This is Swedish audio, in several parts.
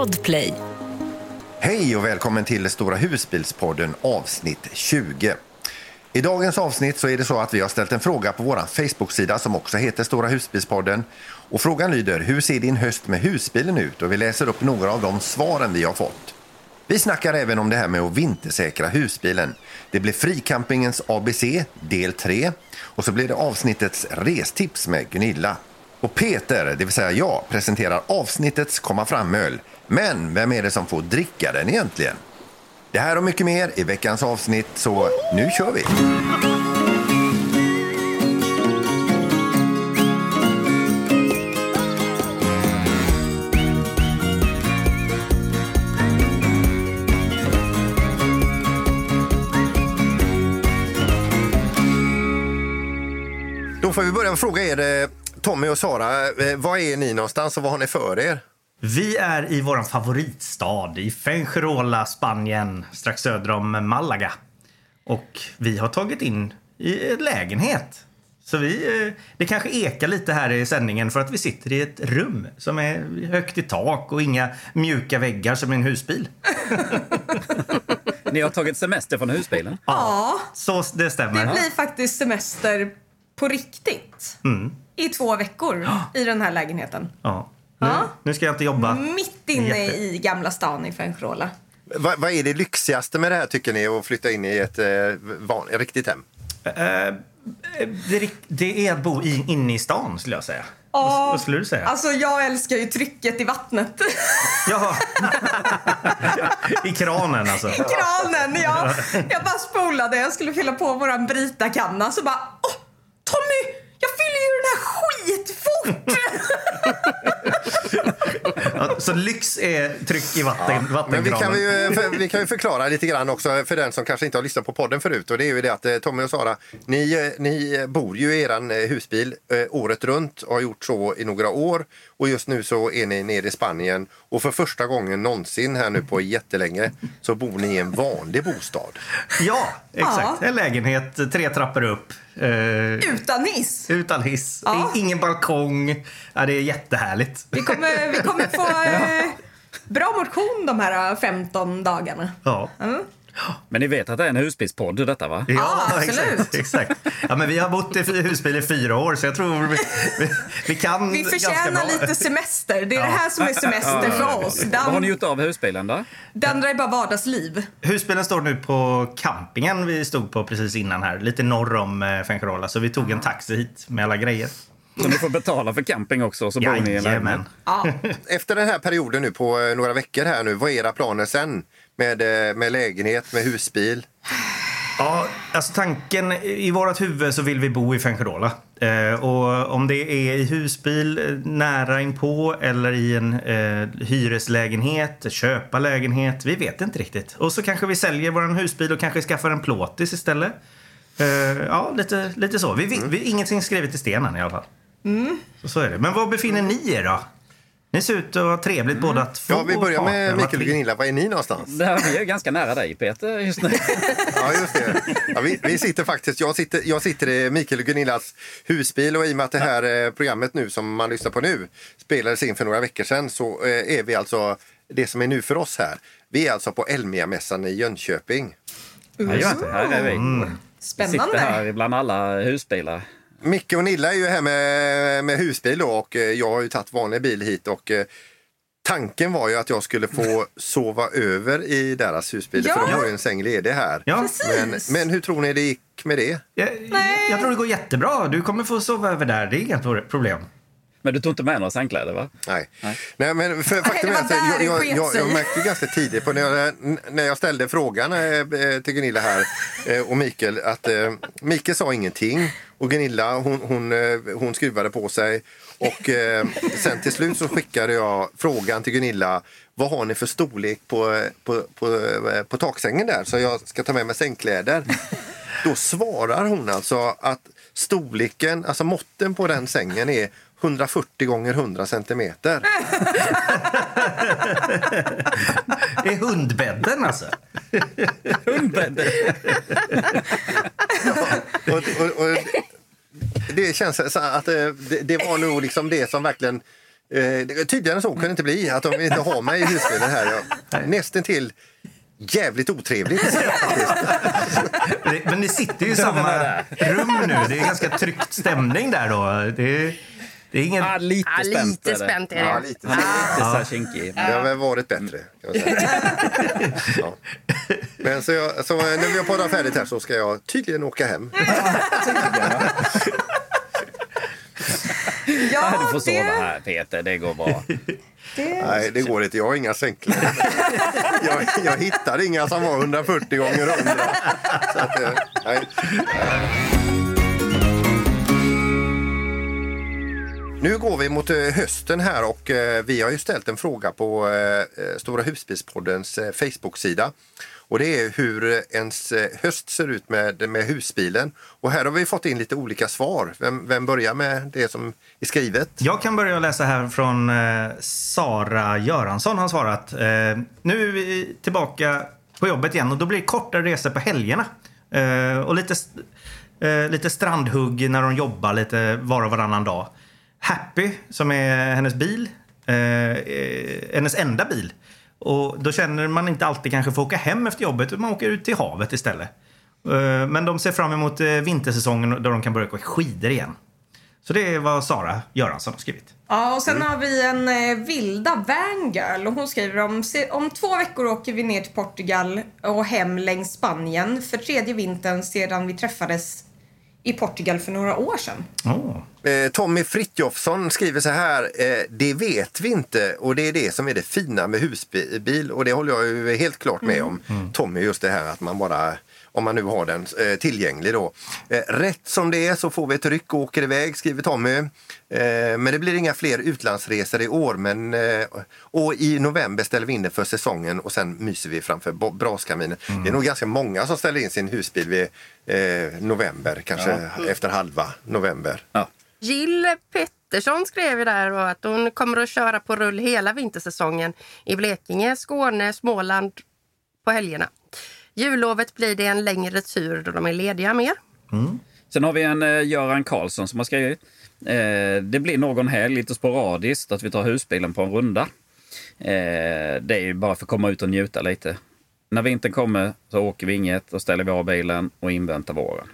Podplay. Hej och välkommen till Stora husbilspodden avsnitt 20. I dagens avsnitt så är det så att vi har ställt en fråga på vår Facebook-sida som också heter Stora husbilspodden. Och frågan lyder, hur ser din höst med husbilen ut? Och vi läser upp några av de svaren vi har fått. Vi snackar även om det här med att vintersäkra husbilen. Det blir Fricampingens ABC, del 3. Och så blir det avsnittets restips med Gunilla. Och Peter, det vill säga jag, presenterar avsnittets komma fram-öl. Men vem är det som får dricka den egentligen? Det här och mycket mer i veckans avsnitt, så nu kör vi! Då får vi börja med att fråga er, eh, Tommy och Sara, eh, var är ni någonstans och vad har ni för er? Vi är i vår favoritstad i Fuengirola, Spanien, strax söder om Malaga. Och vi har tagit in i en lägenhet. Så vi, eh, det kanske ekar lite här i sändningen för att vi sitter i ett rum som är högt i tak och inga mjuka väggar som i en husbil. Ni har tagit semester från husbilen? Ja, Så det stämmer. det blir faktiskt semester på riktigt. Mm. I två veckor i den här lägenheten. Ja. Nu, Ja. Nu ska jag inte jobba. Mitt inne Jätte- i Gamla stan i Fuengirola. Va, vad är det lyxigaste med det här tycker ni, att flytta in i ett eh, van, ett riktigt hem? Eh, det, det är att bo i, inne i stan skulle jag säga. Vad, vad skulle du säga? Alltså jag älskar ju trycket i vattnet. Jaha. I kranen alltså. I kranen. Jag, jag bara spolade. Jag skulle fylla på våran Brita-kanna så bara Åh, Tommy! Jag fyller ju den här skitfort! Ja, så lyx är tryck i vatten, Men vi kan, ju, vi kan ju förklara lite grann också för den som kanske inte har lyssnat på podden förut. Och det är ju det att eh, Tommy och Sara, ni, eh, ni bor ju i eran eh, husbil året runt och har gjort så i några år. Och just nu så är ni nere i Spanien och för första gången någonsin här nu på jättelänge så bor ni i en vanlig bostad. Ja, exakt. Ja. En lägenhet, tre trappor upp. Eh, Utan hiss. utan hiss. Ja. Ingen balkong. Ja, det är jättehärligt. Vi kommer, vi kommer få eh, bra motion de här eh, 15 dagarna. Ja. Mm. Men ni vet att det är en husbilspodd detta va? Ja, absolut. Exakt, exakt. Ja, men vi har bott i husbil i fyra år så jag tror vi, vi, vi kan Vi förtjänar lite semester. Det är det här som är semester för oss. Vad har ni gjort av husbilen då? det andra är bara vardagsliv. Husbilen står nu på campingen vi stod på precis innan här. Lite norr om eh, Fuengirola. Så vi tog en taxi hit med alla grejer. Så ni får betala för camping också så bor ni i. Ja. Efter den här perioden nu på eh, några veckor här nu, vad är era planer sen? Med, eh, med lägenhet, med husbil? Ja, alltså tanken i vårt huvud så vill vi bo i Fuengirola. Eh, och om det är i husbil eh, nära inpå eller i en eh, hyreslägenhet, köpa lägenhet, vi vet inte riktigt. Och så kanske vi säljer vår husbil och kanske skaffar en plåtis istället. Eh, ja, lite, lite så. Vi, vi, vi, ingenting skrivet i stenen i alla fall. Så, så är det. Men var befinner ni er då? Ni ser ut att ha trevligt båda två. Ja, vi börjar med Mikael och? Gunilla. Var är ni någonstans? Det här, vi är ganska nära dig Peter just nu. Ja, just det. Ja, vi, vi sitter faktiskt, jag sitter, jag sitter i Mikael och Gunillas husbil och i och med att det här eh, programmet nu som man lyssnar på nu spelades in för några veckor sedan så eh, är vi alltså, det som är nu för oss här, vi är alltså på Elmia-mässan i Jönköping. Jajamän, här är vi. Mm. Sitter Spännande. här bland alla husbilar. Micke och Nilla är ju här med, med husbil då och eh, jag har ju tagit vanlig bil hit och eh, tanken var ju att jag skulle få sova över i deras husbil Ja. för de har ju en säng ledig här. Ja. Men, men hur tror ni det gick med det? Jag, jag tror det går jättebra. Du kommer få sova över där. Det är inget problem. Men du tog inte med några sängkläder va? Nej. Nej. men för, faktum är att jag, jag, jag, jag märkte ganska tidigt på när jag, när jag ställde frågan eh, till Gunilla här och Mikael att Mikael sa ingenting och Gunilla hon, hon, eh, hon skruvade på sig och eh, sen till slut så skickade jag frågan till Gunilla vad har ni för storlek på, på, på, eh, på taksängen där så jag ska ta med mig sängkläder. Då svarar hon alltså att storleken, alltså måtten på den sängen är 140 gånger 100 centimeter. Det är hundbädden alltså. Hundbädden. Och, och, och, det känns så att eh, det, det var nog liksom det som verkligen det- Tydligare än så kan det inte bli, att de vill inte ha mig i husbilen här. Jag, nästan till jävligt otrevligt. Men ni sitter ju i samma rum nu. Det är ganska tryckt stämning där då. Det, det är ingen... Ah, lite Ja, spänt lite spänt är det. Ja, lite. Han är lite så här kinkig. Det har väl varit bättre. Kan jag säga. Ja. Men så, jag, så när vi har poddat färdigt här så ska jag tydligen åka hem. Ja, Du får sova det, här Peter, det går bra. det, Nej, det går inte. Jag har inga sängkläder. Jag, jag hittade inga som var 140 gånger 100. Så att, eh, nej. Nu går vi mot eh, hösten här och eh, vi har ju ställt en fråga på eh, Stora husbilspoddens Facebook-sida. Och det är hur ens höst ser ut med, med husbilen. Och här har vi fått in lite olika svar. Vem, vem börjar med det som är skrivet? Jag kan börja läsa här från Sara Göransson har svarat. Nu är vi tillbaka på jobbet igen och då blir det kortare resor på helgerna. Och lite, lite strandhugg när de jobbar lite var och varannan dag. Happy, som är hennes bil, eh, hennes enda bil. Och då känner man inte alltid kanske får åka hem efter jobbet utan man åker ut till havet istället. Eh, men de ser fram emot eh, vintersäsongen då de kan börja åka skidor igen. Så det är vad Sara Göransson har skrivit. ja, och sen har vi en eh, vilda Vangirl och hon skriver om, om två veckor åker vi ner till Portugal och hem längs Spanien för tredje vintern sedan vi träffades i Portugal för några år sedan. Oh. Tommy Fritjofsson skriver så här. Eh, det vet vi inte och det är det som är det fina med husbil och det håller jag ju helt klart med om. Tommy, just det här att man bara om man nu har den eh, tillgänglig då. Eh, rätt som det är så får vi ett ryck och åker iväg, skriver Tommy. Eh, men det blir inga fler utlandsresor i år. Men, och i november ställer vi in det för säsongen och sen myser vi framför braskaminen. Det är nog ganska många som ställer in sin husbil vid november, kanske efter halva november. Ja. Jill Pettersson skrev ju där att hon kommer att köra på rull hela vintersäsongen i Blekinge, Skåne, Småland på helgerna. Jullovet blir det en längre tur då de är lediga mer. Sen har vi en eh, Göran Karlsson som har skrivit. Eh, det blir någon helg lite sporadiskt att vi tar husbilen på en runda. Eh, det är ju bara för att komma ut och njuta lite. När vintern kommer så åker vi inget och ställer vi av bilen och inväntar våren.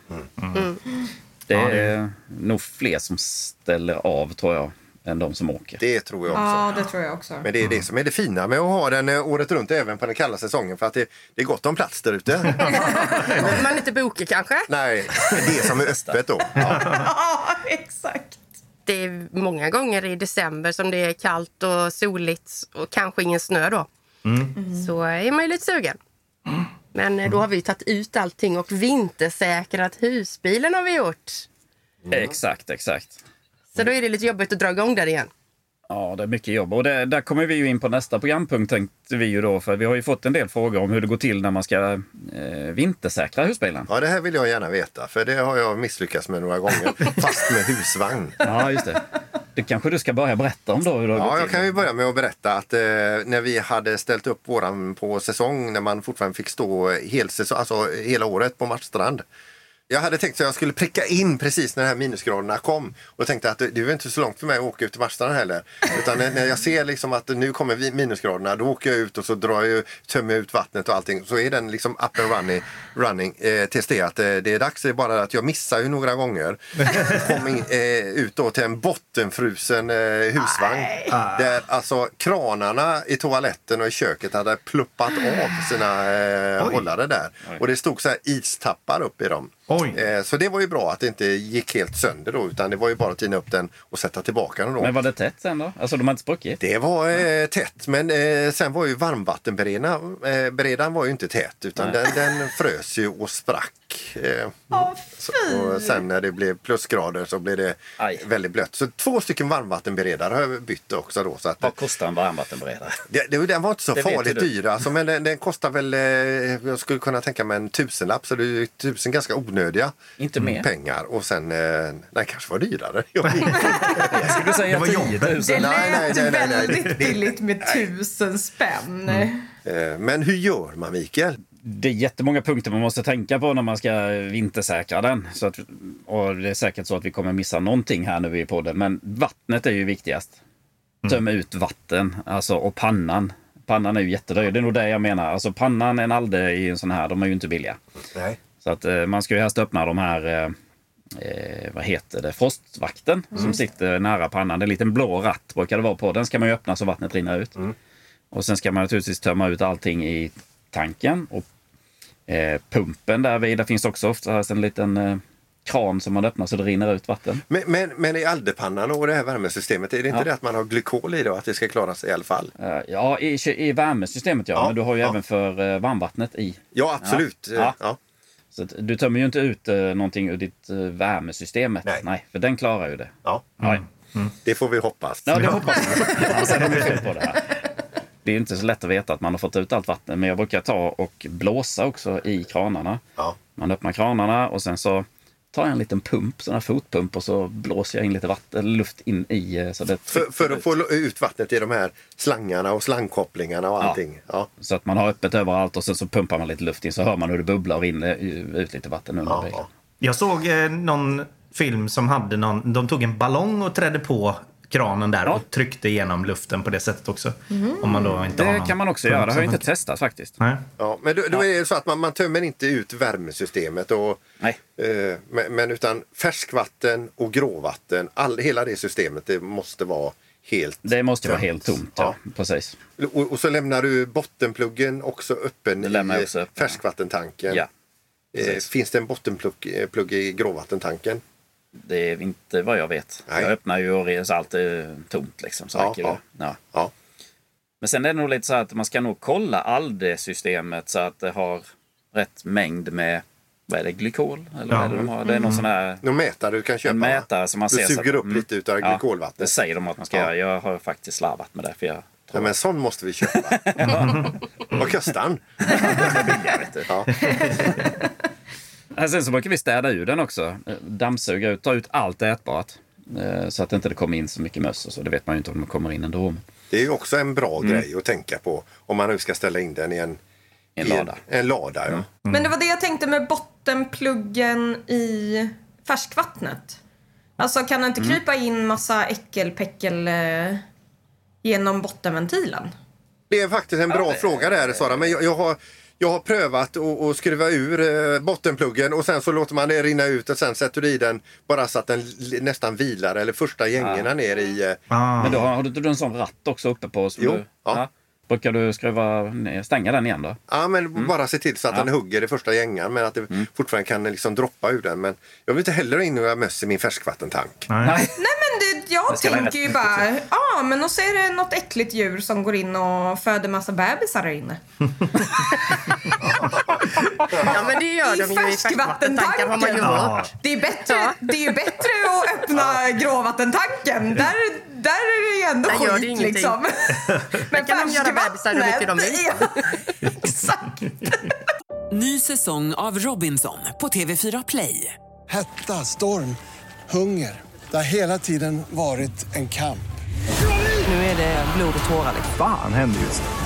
Det Ja, det- är nog fler som ställer av tror jag än de som åker. Det tror jag också. Ja, det tror jag också. Men det är det som är det fina med att ha den eh, året runt även på den kalla säsongen för att det, det är gott om plats där ute. Om man inte bokar kanske. Nej, det som är öppet då. Ja. Ja, exakt. Det är många gånger i december som det är kallt och soligt och kanske ingen snö då. Så är man ju lite sugen. Men eh, då har vi tagit ut allting och vintersäkrat husbilen har vi gjort. Exakt, exakt. Så då är det lite jobbigt att dra igång där igen. Ja, det är mycket jobb. Och det, där kommer vi ju in på nästa programpunkt tänkte vi ju då. För vi har ju fått en del frågor om hur det går till när man ska eh, vintersäkra husbilen. ja, det här vill jag gärna veta för det har jag misslyckats med några gånger. Fast med husvagn. Ja, just det. Det kanske du ska börja berätta om då. Hur det har Ja, gått jag till. kan ju börja med att berätta att eh, när vi hade ställt upp våran på säsong när man fortfarande fick stå hel säsong, alltså hela året på Marstrand. Jag hade tänkt att jag skulle pricka in precis när de här minusgraderna kom och tänkte att det det är inte så långt för mig att åka ut till Marstrand heller. Utan när, jag ser liksom att nu kommer vi- minusgraderna då åker jag ut och så drar jag, tömmer jag ut vattnet och allting. Så är den liksom up and running, running eh, tills det att eh, det är dags. Det är bara att jag missar ju några gånger. Kom in, eh, ut då till en bottenfrusen eh, husvagn. Där alltså kranarna i toaletten och i köket hade pluppat av sina eh, Oj. hållare där. Och det stod så här istappar upp i dem. Oj. Eh, så det var ju bra att det inte gick helt sönder då utan det var ju bara att tina upp den och sätta tillbaka den då. Men var det tätt sen då? Alltså de har inte spruckit? Det var eh, tätt men eh, sen var ju varmvattenberedaren eh, var ju inte tät utan den, den frös ju och sprack. Eh, fy! och sen när det blev plusgrader så blev det Aj. väldigt blött. Så två stycken varmvattenberedare har jag bytt också då. Så att, Vad kostar en varmvattenberedare? det, det, den var inte så Det farligt dyr alltså, men den, den kostar väl, eh, jag skulle kunna tänka mig en tusenlapp så det är ju tusen ganska onödiga Inte mer? pengar och sen, eh, nej kanske var dyrare. Jag skulle säga Det var 10 jobbigt. 000. Det Nej, nej, lät nej, nej, nej. väldigt billigt med tusen spänn. Eh, men hur gör man Mikael? Det är jättemånga punkter man måste tänka på när man ska vintersäkra den. Så att, och det är säkert så att vi kommer missa någonting här nu i podden. Men vattnet är ju viktigast. tömma ut vatten. Alltså, och pannan. Pannan är ju jättedyr. Det är nog det jag menar. Alltså pannan, en Alde i en sån här, de är ju inte billiga. Nej. Så att eh, man ska ju helst öppna de här, eh, eh, vad heter det, frostvakten som sitter nära pannan. Det är en liten blå ratt brukar det vara på. Den ska man ju öppna så vattnet rinner ut. Och sen ska man naturligtvis tömma ut allting i tanken. Och eh, pumpen där vid, där finns också oftast en liten eh, kran som man öppnar så det rinner ut vatten. Men, men, men i aldepannan och det här värmesystemet, är det inte Ja. det att man har glykol i det och att det ska klara sig i alla fall? Eh, ja, i, i värmesystemet ja, Ja, men du har ju ja. även för varmvattnet i. Ja, absolut. Ja. Så att du tömmer ju inte ut eh, någonting ur ditt eh, värmesystemet. Nej. för den klarar ju det. Ja. Ja, Det får vi hoppas. Ja, det hoppas jag. Annars är de ju fel på det här. Det är inte så lätt att veta att man har fått ut allt vatten, men jag brukar ta och blåsa också i kranarna. Ja. Man öppnar kranarna och sen så tar jag en liten pump, sån här fotpump och så blåser jag in lite vatten, luft in i. eh, Så, det För, för att få ut vattnet i de här slangarna och slangkopplingarna och allting. Ja. så att man har öppet överallt och sen så pumpar man lite luft in så hör man hur det bubblar och rinner ut lite vatten under Ja, bilen. ja. Jag såg eh, någon film som hade någon, de tog en ballong och trädde på kranen där Ja. och tryckte igenom luften på det sättet också. Om man då inte har Det kan man också göra. Det har jag inte testat faktiskt. Nej. Ja, men då, då är det så att man, man tömmer inte ut värmesystemet och, Nej. eh, men, men utan färskvatten och gråvatten, all, hela det systemet det måste vara helt Det måste vara tömt. helt tomt, ja. Precis. Och, och så lämnar du bottenpluggen också öppen i också öppen. färskvattentanken. Ja. eh, finns det en bottenplugg eh, i gråvattentanken? Det är inte vad jag vet. Nej. Jag öppnar ju och så allt är tomt liksom. Så Ja, ja. Ja. Ja. Men sen är det nog lite så att man ska nog kolla ALDE-systemet så att det har rätt mängd med vad är det, glykol? Eller Ja. vad är det de har? Det är någon sån här Någon mätare du kan köpa? en mätare som man Du ser. så suger att- upp lite utav Ja, glykolvattnet. Det säger de att man ska Ja. göra. Jag har faktiskt slarvat med det. För jag Ja, men sån måste vi köpa. Vad kostar den? Ja. Ja, Sen så brukar vi städa ur den också. Dammsuga ut, ta ut allt ätbart. Eh, Så att det inte kommer in så mycket möss och så. Det vet man ju inte om de kommer in ändå. Det är ju också en bra Mm. grej att tänka på om man nu ska ställa in den i en, En i lada. Mm. En, en lada ja. Men det var det jag tänkte med bottenpluggen i färskvattnet. Alltså kan det inte Mm. krypa in massa äckelpäckel eh, genom bottenventilen? Det är faktiskt en bra fråga där Sara. Men jag, jag, har, jag har prövat att skruva ur eh, bottenpluggen och sen så låter man det rinna ut och sen sätter du i den bara så att den nästan vilar eller första gängorna ner i... eh, Ah. Men då har, har du inte en sån ratt också uppe på? som Jo, du, ja. Brukar du skruva ner, stänga den igen då? Ja, men bara se till så att Mm. Ja. Mm. den hugger i första gängan men att det fortfarande kan liksom droppa ur den. Men jag vill inte heller ha in några möss i min färskvattentank. Nej. Nej. Nej men det, jag Det tänker ju bara, ja men och så är det något äckligt djur som går in och föder massa bebisar där inne. Ja, men det gör I de ju i färskvattentankar har man ju hört. Det är bättre, Ja. det är bättre att öppna gråvattentanken. Där, där är det ju ändå Där gör det skit ingenting. liksom. Men kan de göra bebisar hur mycket de vill. Ja, exakt. Ny säsong av Robinson på TV4 Play. Hetta, storm, hunger. Det har hela tiden varit en kamp. Nu är det blod och tårar. liksom. Fan händer just nu.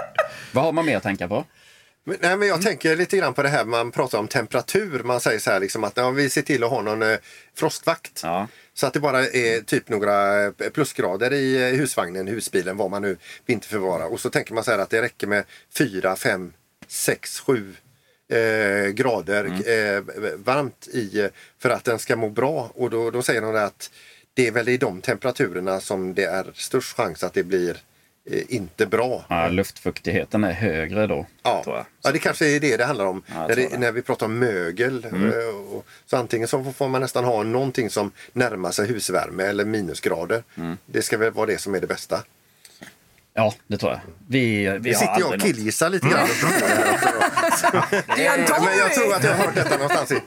Vad har man mer att tänka på? Men, nej, men jag tänker lite grann på det här man pratar om temperatur. Man säger så här liksom att ja, vi ser till att ha någon eh, frostvakt. Ja. Så att det bara är typ några eh, plusgrader i eh, husvagnen, husbilen, vad man nu vinterförvarar. Och så tänker man så här att det räcker med 4, 5, 6, 7 eh, grader eh, varmt i för att den ska må bra. Och då, då säger de att det är väl i de temperaturerna som det är störst chans att det blir inte bra. Ja, luftfuktigheten är högre då, Ja. tror jag. ja, det kanske är det det handlar om. Ja, när, det, det. när vi pratar om mögel. eh, Och, så antingen så får man nästan ha någonting som närmar sig husvärme eller minusgrader. Mm. Det ska väl vara det som är det bästa. Ja, det tror jag. Vi, vi, har sitter jag och killgissar lite grann. det. Det en Men jag tror att jag har hört detta någonstans. I.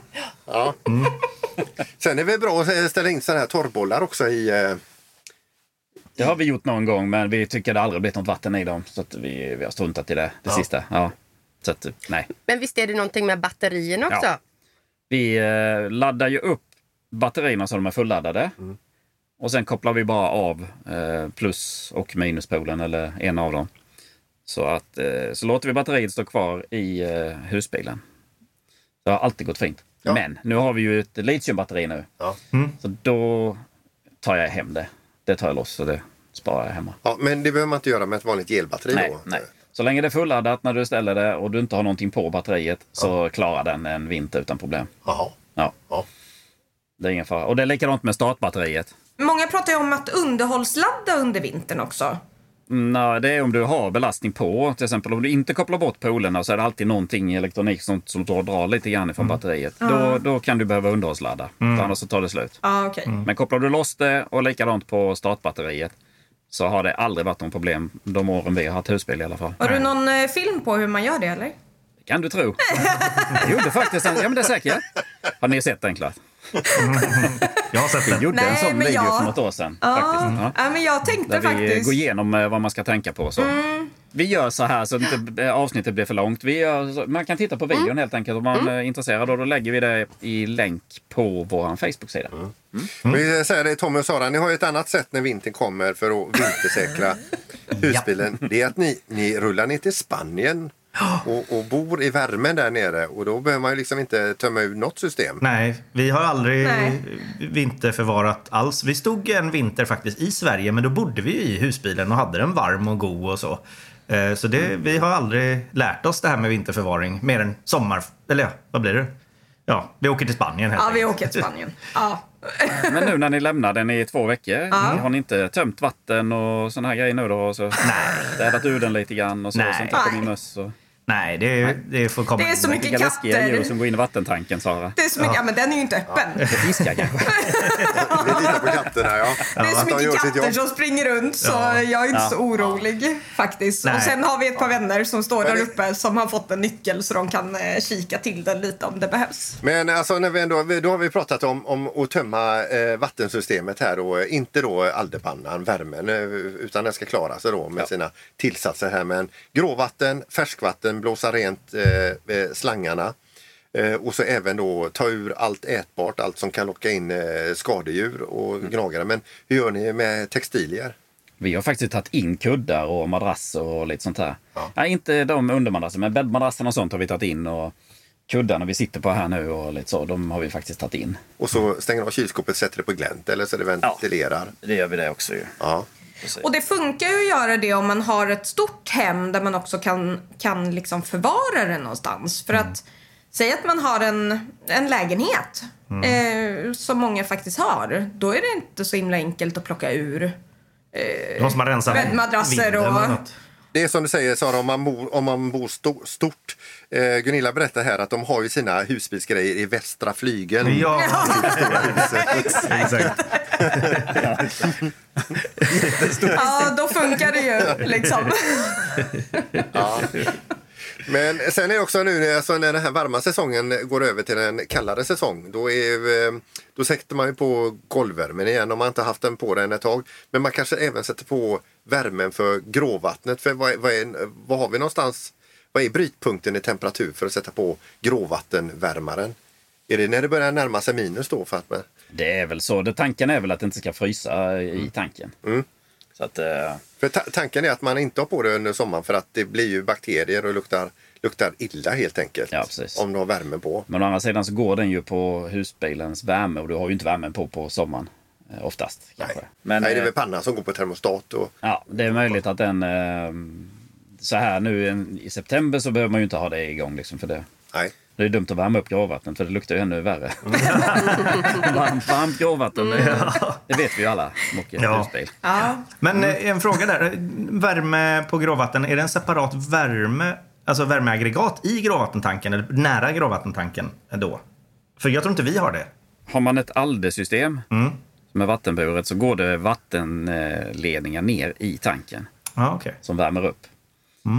Ja. Sen är det väl bra att ställa in sådana här torrbollar också i... Det har vi gjort någon gång, men vi tycker det aldrig blivit något vatten i dem. Så att vi, vi har struntat i det, det sista. Ja. Så att, nej. Men visst är det någonting med batterierna också? Ja. Vi eh, laddar ju upp batterierna så de är fulladdade. Och sen kopplar vi bara av eh, plus och minuspolen, eller en av dem. Så, att, eh, så låter vi batteriet stå kvar i eh, husbilen. Det har alltid gått fint. Ja. Men nu har vi ju ett litiumbatteri nu. Ja. Så då tar jag hem det. Det tar jag loss och det sparar jag hemma. Ja, men det behöver man inte göra med ett vanligt elbatteri Nej, då? nej. Så länge det är fulladdat när du ställer det och du inte har någonting på batteriet så klarar den en vinter utan problem. Jaha. Ja. Ja. Det är ingen fara. Och det är likadant med startbatteriet. Många pratar ju om att underhållsladda under vintern också. Mm, Nej, det är om du har belastning på. Till exempel om du inte kopplar bort polerna så är det alltid någonting i elektronik som, som drar, drar lite grann ifrån batteriet. Då, då kan du behöva underhållsladda. För annars så tar det slut. Ja, okej. Men kopplar du loss det och likadant på startbatteriet så har det aldrig varit någon problem de åren vi har haft husbil i alla fall. Har du någon eh, film på hur man gör det eller? Kan du tro. Jag gjorde faktiskt en, ja men det är säkert. Har ni sett den klart? Jag har sett Vi den. gjorde Nej, en sån video jag- för något år sedan. Ja, Faktiskt. Ja. ja men jag tänkte Där vi faktiskt... Mm. går igenom eh, vad man ska tänka på. Så. Vi gör så här så att inte eh, avsnittet blir för långt. Vi gör, så- man kan titta på videon Mm. helt enkelt om man är intresserad. Och då lägger vi det i länk på vår Facebook-sida. Men Vi säger det Tommy och Sara, ni har ju ett annat sätt när vintern kommer för att vintersäkra husbilen. Det är att ni, ni rullar ner till Spanien och, och bor i värmen där nere och då behöver man ju liksom inte tömma ur något system. Nej, vi har aldrig Nej. vinterförvarat alls. Vi stod en vinter faktiskt i Sverige, men då bodde vi ju i husbilen och hade den varm och god och så. Eh, Så det, vi har aldrig lärt oss det här med vinterförvaring mer än sommar... Eller ja, vad blir det? Ja, vi åker till Spanien helt Ja, vi enkelt. åker till Spanien. Ja. Men nu när ni lämnar den i två veckor, har ni inte tömt vatten och såna här grejer nu då? Och så städat ur den lite grann och så, Nej. sen tagit på min Nej. möss. Och... Nej, det, det får komma Det är så mycket Vilka läskiga katter. djur som går in i vattentanken, Sara. Det är så mycket, ja. men den är ju inte öppen. Fiskar kanske. Vi tittar på katterna ja. Det är så mycket katter som springer runt så jag är inte Ja. så orolig faktiskt. Nej. Och sen har vi ett par vänner som står där Men uppe som har fått en nyckel så de kan eh, kika till den lite om det behövs. Men alltså, när vi ändå, då har vi pratat om, om att tömma eh, vattensystemet här och eh, inte då aldepannan, värmen, eh, utan den ska klara sig då med sina tillsatser här. Men gråvatten, färskvatten, blåsa rent eh, eh, slangarna. Eh, och så även då ta ur allt ätbart, allt som kan locka in eh, skadedjur och gnagare. Men hur gör ni med textilier? Vi har faktiskt tagit in kuddar och madrasser och lite sånt här. Ja. Nej, inte de undermadrasser, men bäddmadrasserna och sånt har vi tagit in. Och kuddarna vi sitter på här nu och lite så, de har vi faktiskt tagit in. Och så stänger av kylskåpet, sätter det på glänt eller så det ventilerar. Det gör vi det också ju. Ja. Och det funkar ju att göra det om man har ett stort hem där man också kan, kan liksom förvara det någonstans. För att säg att man har en, en lägenhet eh, som många faktiskt har. Då är det inte så himla enkelt att plocka ur. Då måste man rensa vinden och-. Det är som du säger Sara, om man bor, om man bor sto, stort. Eh, Gunilla berättar här att de har ju sina husbilsgrejer i västra flygeln. Ja, Exakt. Ja, då funkar det ju liksom. Ja. Men sen är det också nu när- alltså när den här varma säsongen går över till en kallare säsong. Då, är, eh, då sätter man ju på golvvärmen igen om man inte haft den på den ett tag. Men man kanske även sätter på värmen för gråvattnet. För vad, är, vad, är, vad har vi någonstans? Vad är brytpunkten i temperatur för att sätta på gråvattenvärmaren? Är det när det börjar närma sig minus då? För att man, Det är väl så. Det, tanken är väl att det inte ska frysa i tanken. Mm. Så att, eh, för ta tanken är att man inte har på det under sommaren för att det blir ju bakterier och luktar, luktar illa helt enkelt. Ja. Om du har värmen på. men å andra sidan så går den ju på husbilens värme och du har ju inte värmen på på sommaren. eh, Oftast kanske. Nej. Men, Nej, det är eh, väl pannan som går på termostat. Och, Ja, det är möjligt att den... Eh, så här nu en- i september så behöver man ju inte ha det igång liksom för det. nej. Det är dumt att värma upp gråvattnet för det luktar ju ännu värre. varmt, varmt gråvatten, det, det vet vi ju alla som åker Ja. husbil. Ja. Men eh, en fråga där. Värme på gråvatten, är det en separat värme, alltså värmeaggregat i gråvattentanken eller nära gråvattentanken då? För jag tror inte vi har det. Har man ett ALDE-system som är vattenburet så går det vattenledningar ner i tanken. Ja, okej. som värmer upp.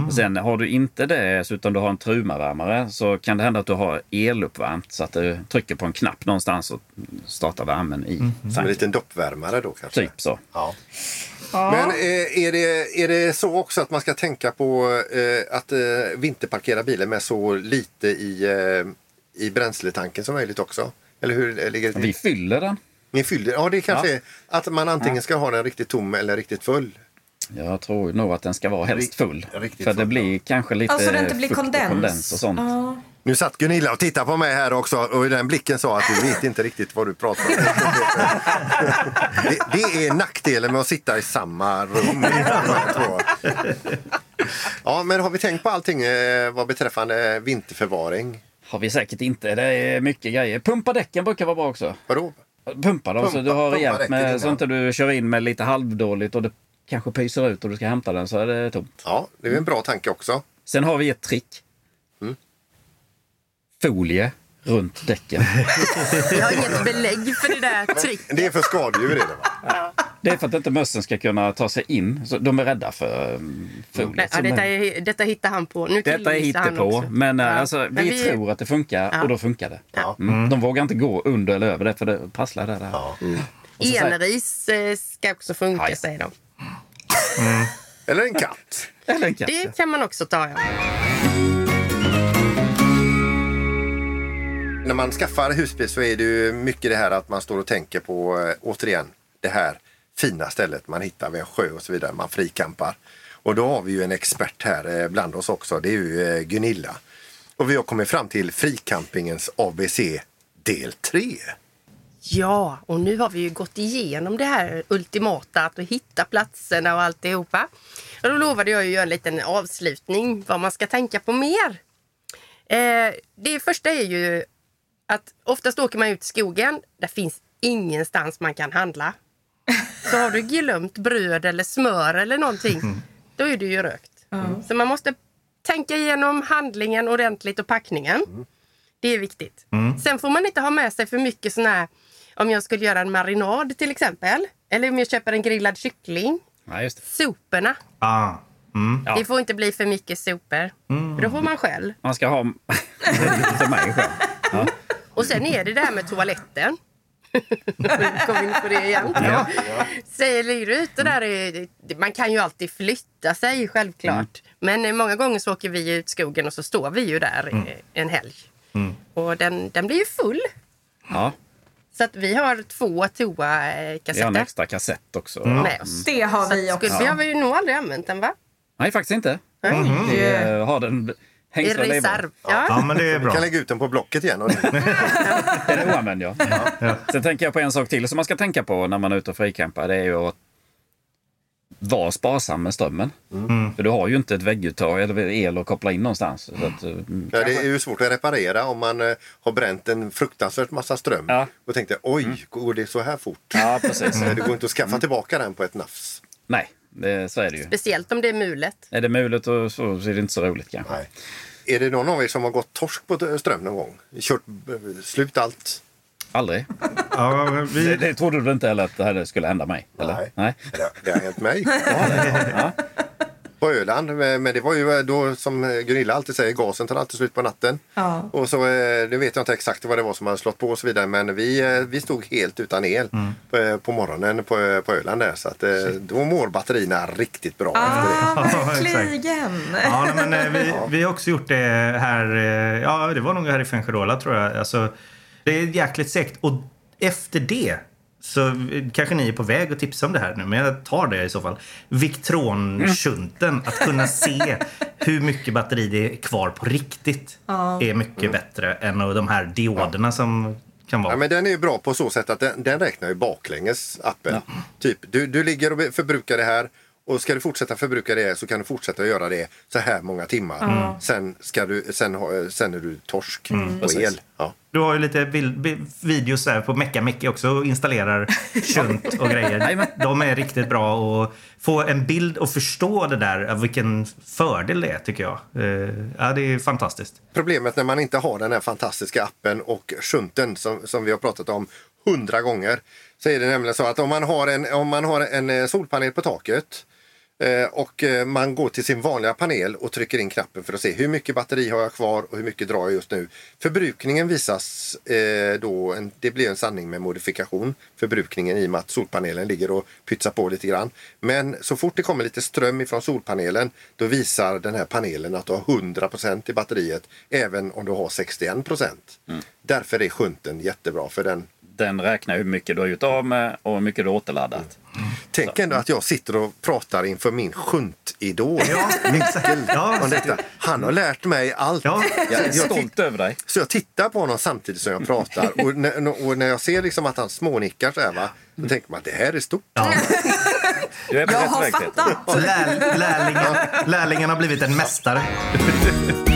Och sen har du inte det, utan du har en trumavärmare, så kan det hända att du har eluppvärmt så att du trycker på en knapp någonstans och startar värmen i en tanken. liten doppvärmare då kanske? Typ så. Ja. Men eh, är, det, är det så också att man ska tänka på eh, att eh, vinterparkera bilen med så lite i, i bränsletanken som möjligt också? Eller hur ligger det till? Vi fyller den. Ni fyller, ja, det kanske Ja. är att man antingen ska ha den riktigt tom eller riktigt full. Jag tror nog att den ska vara helst full. Riktigt För det full, blir kanske lite Alltså det inte blir kondens. kondens och sånt. Ja. Nu satt Gunilla och tittade på mig här också och i den blicken sa att du vet inte riktigt vad du pratar om. det, det är nackdelen med att sitta i samma rum. Ja, men har vi tänkt på allting eh, vad beträffande vinterförvaring? Har vi säkert inte. Det är mycket grejer. Pumpa däcken brukar vara bra också. Vadå? Pumpa dem så Pumpa- du har rejält med så inte du kör in med lite halvdåligt och det kanske pyser ut och du ska hämta den så är det tomt. Ja, det är en bra tanke också. Sen har vi ett trick. Mm. Folie runt däcken. Jag har inget belägg för det där tricket. Det är för skadedjur det va? Det är för att inte mössen ska kunna ta sig in. Så de är rädda för Nej, foliet. ja, detta, är, detta hittar han på. Nu Detta är hittepå, men, eh, Ja. alltså, vi, Men vi- tror att det funkar Ja. och då funkar det. Ja. Mm. De vågar inte gå under eller över det för det prasslar där. där. Ja. säger- Enris eh, ska också funka, säger de. Eller en katt. Eller en katt. ja. Det kan man också ta, ja. När man skaffar husbil så är det ju mycket det här att man står och tänker på, eh, återigen, det här fina stället man hittar vid en sjö och så vidare. Man frikampar. Och då har vi ju en expert här eh, bland oss också. Det är ju eh, Gunilla. Och vi har kommit fram till frikampingens ABC del 3. Ja, och nu har vi ju gått igenom det här ultimata, att hitta platserna och alltihopa. Och då lovade jag ju göra en liten avslutning, vad man ska tänka på mer. Eh, det första är ju att oftast åker man ut i skogen, där finns ingenstans man kan handla. Så har du glömt bröd eller smör eller någonting, då är det ju rökt. Så man måste tänka igenom handlingen ordentligt och packningen. Det är viktigt. Sen får man inte ha med sig för mycket sån här, om jag skulle göra en marinad till exempel. Eller om jag köper en grillad kyckling. Ja, just det. Soporna. Ah. Mm. Ja. Det får inte bli för mycket sopor. För då får man själv. Man ska ha mig själv. Ja. Och sen är det det här med toaletten. Kom in på det igen. Ja. Säger ligger du ute där, är- man kan ju alltid flytta sig självklart. Men eh, många gånger så åker vi ut skogen och så står vi ju där eh, en helg. Och den, den blir ju full. Ja, Så att vi har två vi har en toakassetter extra kassett också. med oss. Det har vi Så också. skulle, vi har ju nog aldrig använt den va? Nej, faktiskt inte. Nej. Vi eh, har den I hängslad i reserv. Ja, Ja. men det är Vi bra. kan lägga ut den på Blocket igen. Och Den är oanvänd, ja. Sen tänker jag på en sak till som man ska tänka på när man är ute och frikampar. Det är ju att vara sparsam med strömmen. För du har ju inte ett vägguttag eller el att koppla in någonstans. Så att, eh, Ja, det är ju svårt att reparera om man eh, har bränt en fruktansvärt massa ström Ja. och tänkte oj, går det så här fort? ja, precis. Eh, Det går inte att skaffa tillbaka den på ett nafs. Nej, det, så är det ju. Speciellt om det är mulet. Är det mulet och så, så är det inte så roligt kanske. Nej. Är det någon av er som har gått torsk på ström någon gång? Kört eh, slut allt? Aldrig. Ja, men Det, vi, det trodde du inte heller att det här skulle hända mig? Eller? Nej. Nej. Det, det har hänt mig. Ja. På Öland. eh, Men det var ju då som Gunilla alltid säger, gasen tar alltid slut på natten. Ja. Och så, eh, nu vet jag inte exakt vad det var som hade slått på och så vidare. Men vi, eh, vi stod helt utan el på, eh, på morgonen på, på Öland där. Så att, eh, då mår batterierna riktigt bra det. Ah, verkligen. ja, men, eh, vi, vi har också gjort det här. eh, Ja, det var nog här i Fuengirola tror jag. Alltså, det är jäkligt segt. Och efter det så kanske ni är på väg att tipsa om det här nu, men jag tar det i så fall. Victron-shunten, att kunna se hur mycket batteri det är kvar på riktigt är mycket bättre än de här dioderna som kan vara. Ja, men den är ju bra på så sätt att den, den räknar ju baklänges appen. Typ, du, du ligger och förbrukar det här och ska du fortsätta förbruka det så kan du fortsätta göra det så här många timmar. Sen, ska du, sen, ha- sen är du torsk på el. Ja. Du har ju lite bild, bi- videos där på Mecca Mecca också och installerar shunt och grejer. De är riktigt bra att få en bild och förstå det där, av vilken fördel det är tycker jag. Eh, Ja, det är fantastiskt. Problemet när man inte har den här fantastiska appen och shunten som, som vi har pratat om hundra gånger. Så är det nämligen så att om man har en, om man har en eh, solpanel på taket Och eh, man går till sin vanliga panel och trycker in knappen för att se hur mycket batteri har jag kvar och hur mycket drar jag just nu. Förbrukningen visas eh, då, en, det blir en sanning med modifikation, förbrukningen i och med att solpanelen ligger och pytsar på lite grann. Men så fort det kommer lite ström ifrån solpanelen då visar den här panelen att du har 100 i batteriet även om du har 61% Därför är sjunten jättebra för den Den räknar hur mycket du har gjort av med och hur mycket du har återladdat. Tänk ändå att jag sitter och pratar inför min sjuntidol. Ja, Mikael. Ja, om detta. Han har lärt mig allt. Ja. Jag, är jag stolt över dig. Så jag tittar på honom samtidigt som jag pratar och när, och när jag ser liksom att han smånickar så här va, då tänker man att det här är stort. Du är på Jag rätt har väg fattat. Lär, lärlingen, lärlingen har blivit en mästare.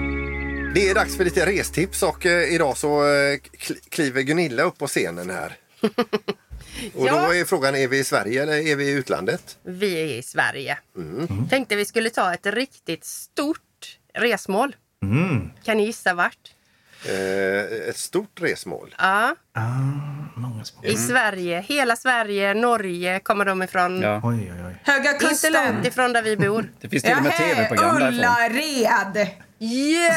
Det är dags för lite restips och eh, idag så eh, kl- kliver Gunilla upp på scenen här. och Ja. då är frågan, är vi i Sverige eller är vi i utlandet? Vi är i Sverige. Mm. Tänkte vi skulle ta ett riktigt stort resmål. Mm. Kan ni gissa vart? Eh, ett stort resmål. Ja, Många små. i Sverige. Hela Sverige, Norge kommer de ifrån. Ja. Oj, oj, oj. Höga Inte kusten. långt ifrån där vi bor. Det finns till och med Nähä, tv-program därifrån. Ullared. Ja!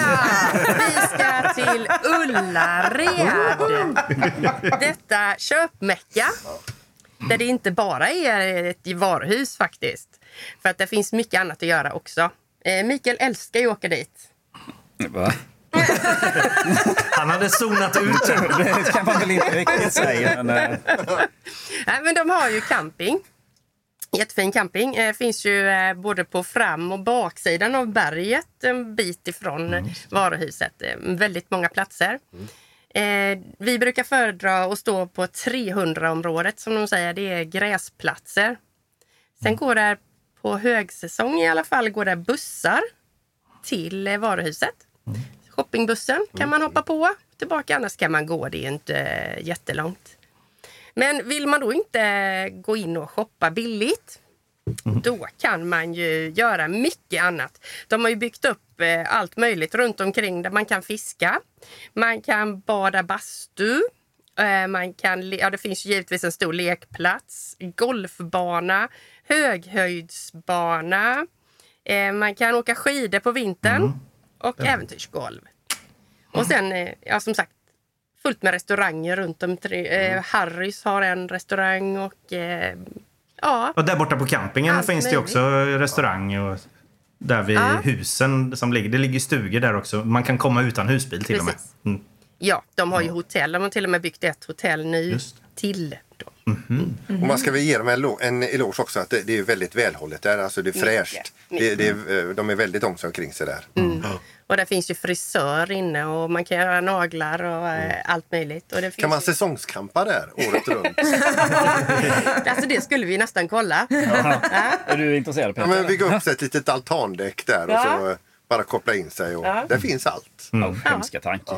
Vi ska till Ullared. Detta köpmecka. Där det inte bara är ett varuhus faktiskt. För att det finns mycket annat att göra också. Eh, Mikael älskar ju att åka dit. Va? Han hade zonat ut. Det kan man väl inte riktigt säga. Men, eh, Nej, men de har ju camping. Jättefin camping. Eh, finns ju eh, både på fram och baksidan av berget en bit ifrån eh, varuhuset. Eh, väldigt många platser. Eh, vi brukar föredra att stå på 300-området som de säger. Det är gräsplatser. Sen går det på högsäsong i alla fall går det bussar till eh, varuhuset. Shoppingbussen kan man hoppa på. Tillbaka annars kan man gå. Det är inte eh, jättelångt. Men vill man då inte gå in och shoppa billigt då kan man ju göra mycket annat. De har ju byggt upp eh, allt möjligt runt omkring där man kan fiska. Man kan bada bastu. Eh, man kan, ja, det finns ju givetvis en stor lekplats, golfbana, höghöjdsbana. Eh, man kan åka skidor på vintern och äventyrsgolv. Och sen, ja som sagt, fullt med restauranger runt omkring. Eh, Harrys har en restaurang och eh, ja. Och där borta på campingen Allt finns det också restaurang. Och där vid Ja. husen som ligger. Det ligger stugor där också. Man kan komma utan husbil till Precis. och med. Mm. Ja, de har ju hotell. De har till och med byggt ett hotell nu Till. Då. Och man ska väl ge dem en, lo- en eloge också att det, det är väldigt välhållet där. Alltså det är fräscht. Det, det är, eh, de är väldigt om sig omkring sig där. Och där finns ju frisör inne och man kan göra naglar och eh, allt möjligt. Och det finns Kan man ju- säsongskampa där året runt? Alltså det skulle vi nästan kolla. är du intresserad Ja, Peter? men bygga upp ett litet altandäck där och Ja. så eh, bara koppla in sig. Och Ja. Där finns allt. Ja, hemska tanke.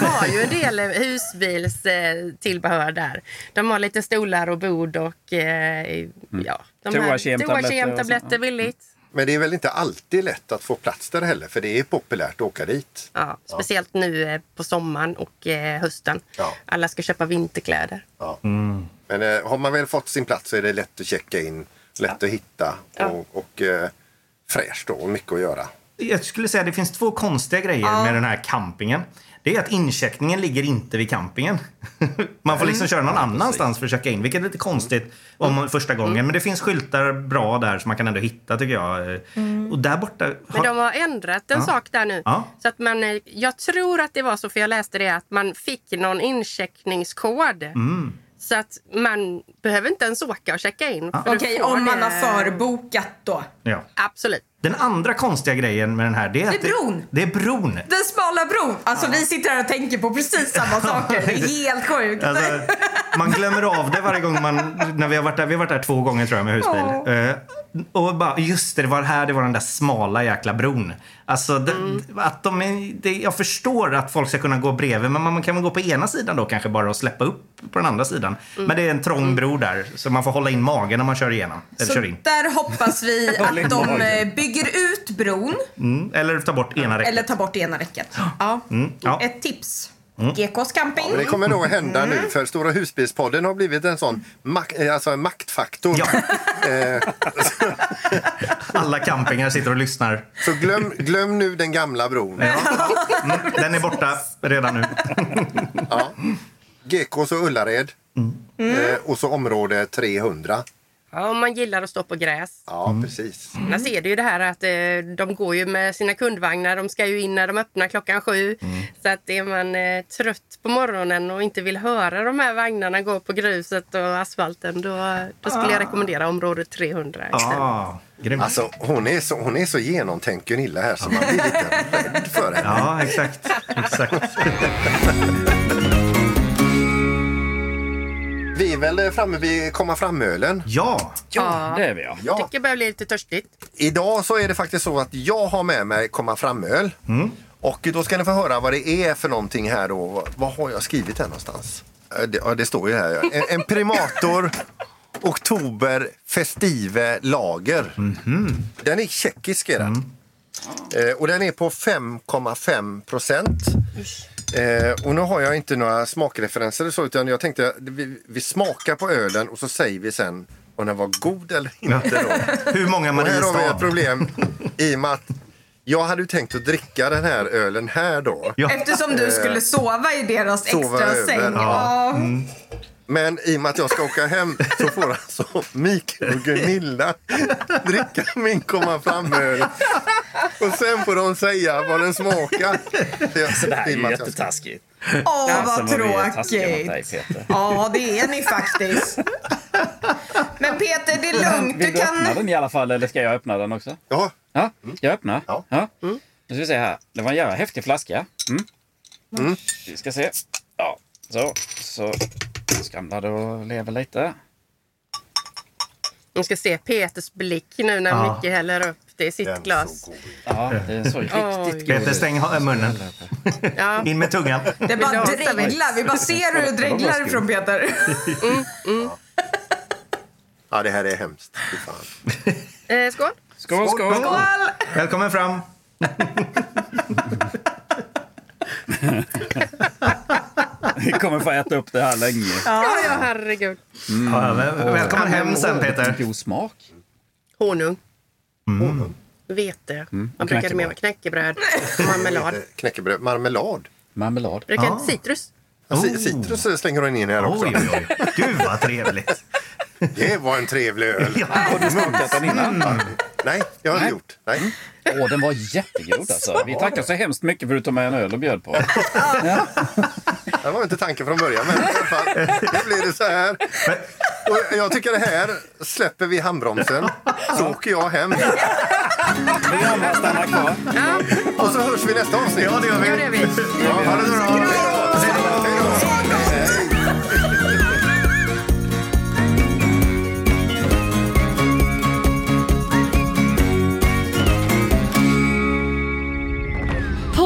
De har ju en del eh, husbilstillbehör där. De har lite stolar och bord och eh, ja, de här Toakemtabletter billigt. Men det är väl inte alltid lätt att få plats där heller för det är populärt att åka dit. Ja, speciellt nu eh, på sommaren och hösten. Ja. Alla ska köpa vinterkläder. Ja. Men eh, har man väl fått sin plats så är det lätt att checka in, lätt att hitta och, och eh, fräscht och mycket att göra. Jag skulle säga att det finns två konstiga grejer med den här campingen. det är att incheckningen ligger inte vid campingen. Man får liksom Mm. köra någon annanstans för att checka in, vilket är lite konstigt om man första gången. Mm. Men det finns skyltar bra där som man kan ändå hitta tycker jag. Mm. Och där borta... Men de har ändrat en Ja. sak där nu. Ja. Så att man, eh, jag tror att det var så, för jag läste det, att man fick någon incheckningskod. Mm. Så att man behöver inte ens åka och checka in. för Okej, får om man det- har förbokat då. Ja. Absolut. Den andra konstiga grejen med den här, det är, Det är bron. Det, det är bron. Den smala bron. Alltså vi sitter här och tänker på precis samma saker. Det är helt sjukt. Alltså, man glömmer av det varje gång man... När vi, har varit där, vi har varit där två gånger tror jag med husbil. Ja. Eh, och bara, just det, det var här det var den där smala jäkla bron. Alltså, det, att de är, det, jag förstår att folk ska kunna gå bredvid, men man kan väl gå på ena sidan då kanske bara och släppa upp på den andra sidan. Men det är en trång bro där, så man får hålla in magen när man kör igenom. Eller Så kör in. där hoppas vi att de magen. Bygger ut bron Mm. Eller ta bort ena räcket. eller tar bort ena räcket. Ja. Mm, ja. Ett tips. Mm. GKs camping. Men det kommer nog hända Mm. nu för Stora husbilspodden har blivit en sån mak- eh, alltså en maktfaktor. Eh, Alla campingar sitter och lyssnar. Så glöm, glöm nu den gamla bron. Mm, den är borta redan nu. ja. Gekås och Ullared. Mm. Eh, och så område 300. Ja, om man gillar att stå på gräs. Ja, precis. Annars är det ju det här att eh, de går ju med sina kundvagnar. De ska ju in när de öppnar klockan sju. Så att är man eh, trött på morgonen och inte vill höra de här vagnarna gå på gruset och asfalten då, då skulle jag rekommendera område 300 istället. Ah, grymt. Alltså, hon, är så, hon är så genomtänkt Gunilla här så man blir lite rädd för henne. Ja, exakt. exakt. Är väl framme vid komma fram-ölen? Ja! Ja, det är vi, ja. Jag tycker det börjar bli lite törstigt. Idag så är det faktiskt så att jag har med mig komma fram-öl. Och då ska ni få höra vad det är för någonting här då. Vad har jag skrivit här någonstans? Eh, Det, ja, det står ju här. ja. En, en Primator Oktober Festive Lager. Den är tjeckisk är den. Eh, och den är på 5,5 procent. Eh, och nu har jag inte några smakreferenser så, utan jag tänkte vi, vi smakar på ölen och så säger vi sen om den var god eller inte. Då. Hur många Och här har vi Mariestad? ett problem i och med att jag hade ju tänkt att dricka den här ölen här då. Eftersom du Eh, skulle sova i deras sova extra över, säng. ja. Ja. Men i och med att jag ska åka hem så får alltså Mikael och Gunilla dricka min komma fram-öl. Och sen får de säga vad den smakar. Alltså, det här är ju jag jättetaskigt. Åh, Alltså, vad tråkigt. Ja, det är ni faktiskt. Men Peter, det är lugnt. Du Vill du öppna kan... den i alla fall, eller ska jag öppna den också? Ja. Ja, jag öppnar. Ja. Nu ska vi se här. Det var en jävla häftig flaska. Mm. Vi ska se. Ja, så. Så skramlar det och lever lite. Man ska se Peters blick nu när Ja. Micke häller upp det i sitt glas. Ja, det är så riktigt god. Peter, stäng munnen. Ja. In med tungan. Det bara dreglar. Vi bara ser hur det dreglar från Peter. Ja, det här är hemskt. Eh, skål! Skål, skål! Skål! Välkommen fram. Vi kommer få äta upp det här länge. Ja, ja herregud. Ja, väl- välkommen hem sen, Peter. God smak. Honung. Mm. Vete. Mm, Man brukade med knäckebröd marmelad. Knäckebröd. Marmelad. Marmelad. Brukar Ja. citrus. Ja, ci- Citrus slänger hon in här också. Oj, oj, oj. Gud vad trevligt. Det var en trevlig öl. Har du smakat den innan? Nej, jag har inte gjort. Nej. Åh, den var jättegod alltså. Vi tackar så hemskt mycket för att du tog med en öl och bjöd på. Det var inte tanken från början, men i alla fall, nu blir det så här. Och jag tycker det här släpper vi handbromsen, så åker jag hem. Vi andra stannar kvar. Och så hörs vi nästa avsnitt. Ja, det. Ja, det gör vi. Ja, ha det bra. Hej då.